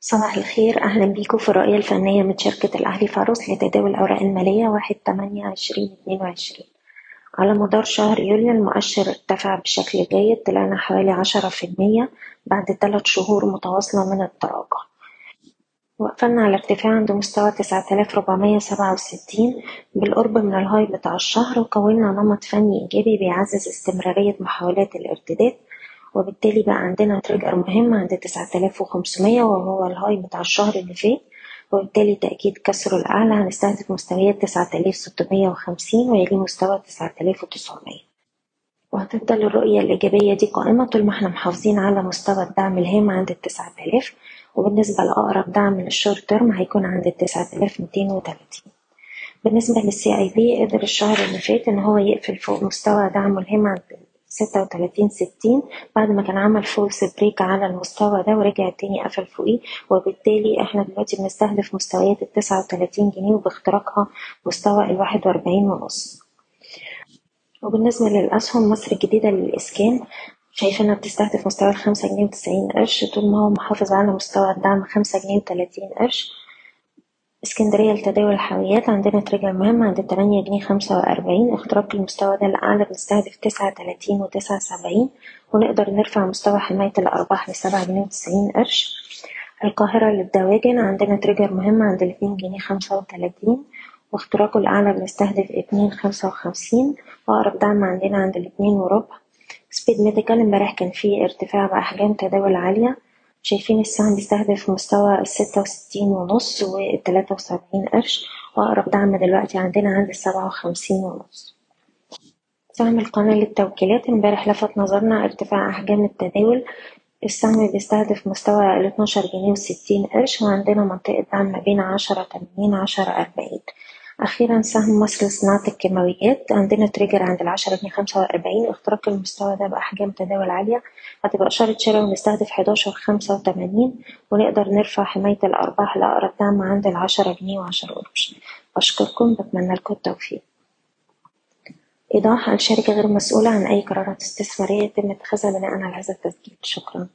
صباح الخير. أهلا بيكم في الرؤية الفنية من شركة الأهلي فاروس لتداول الأوراق المالية واحد تمانية عشرين اتنين وعشرين. على مدار شهر يوليو المؤشر ارتفع بشكل جيد طلعنا حوالي عشرة في المية بعد تلات شهور متواصلة من التراجع. وقفلنا على ارتفاع عند مستوى تسعة آلاف ربعمية سبعة وستين بالقرب من الهاي بتاع الشهر وكونا نمط فني إيجابي بيعزز استمرارية محاولات الارتداد وبالتالي بقى عندنا trigger مهم عند تسعة آلاف وخمسمية وهو ال high بتاع الشهر اللي فات. وبالتالي تأكيد كسره الأعلى هنستهدف مستويات تسعة آلاف ستمية وخمسين ويلي مستوى تسعة آلاف وتسعمية. وهتفضل الرؤية الإيجابية دي قائمة طول ما إحنا محافظين على مستوى الدعم الهام عند التسعة آلاف. وبالنسبة لأقرب دعم لل short term هيكون عند التسعة آلاف ميتين وتلاتين. بالنسبة لل CIB قدر الشهر اللي فات إن هو يقفل فوق مستوى دعمه الهام عند ستة وتلاتين ستين بعد ما كان عمل false break على المستوى ده ورجع تاني قفل فوقيه وبالتالي إحنا دلوقتي بنستهدف مستويات التسعة وتلاتين جنيه وباختراقها مستوى الواحد وأربعين ونص. وبالنسبة للأسهم مصر الجديدة للإسكان شايفة إنها بتستهدف مستوى الخمسة جنيه وتسعين قرش طول ما هو محافظ على مستوى الدعم خمسة جنيه وتلاتين قرش. اسكندرية لتداول الحاويات عندنا trigger مهم عند تمانية جنيه خمسة وأربعين اختراق المستوى ده الأعلى بنستهدف تسعة تلاتين وتسعة سبعين ونقدر نرفع مستوى حماية الأرباح لسبعة جنيه وتسعين قرش. القاهرة للدواجن عندنا trigger مهم عند الاتنين جنيه خمسة وتلاتين واختراقه الأعلى بنستهدف اتنين خمسة وخمسين وأقرب دعم عندنا عند الاتنين وربع. سبيد ميديكال امبارح كان فيه ارتفاع بأحجام تداول عالية شايفين السهم بيستهدف مستوى الستة وستين ونص والتلاتة وسبعين قرش وأقرب دعم دلوقتي عندنا عند السبعة وخمسين ونص. سهم القناة للتوكيلات امبارح لفت نظرنا ارتفاع أحجام التداول. السهم بيستهدف مستوى الاتناشر جنيه وستين قرش وعندنا منطقة دعم ما بين عشرة تمانين عشرة أربعين. أخيرا سهم مصر لصناعة الكيماويات عندنا تريجر عند العشرة جنيه خمسة وأربعين اختراق المستوى ده بأحجام تداول عالية هتبقى إشارة شراء ونستهدف حداشر خمسة وتمانين ونقدر نرفع حماية الأرباح لأقرب دعم عند العشرة جنيه وعشرة قرش بشكركم بتمنى لكم التوفيق. إيضاح الشركة غير مسؤولة عن أي قرارات استثمارية يتم اتخاذها بناء على هذا التسجيل. شكرا.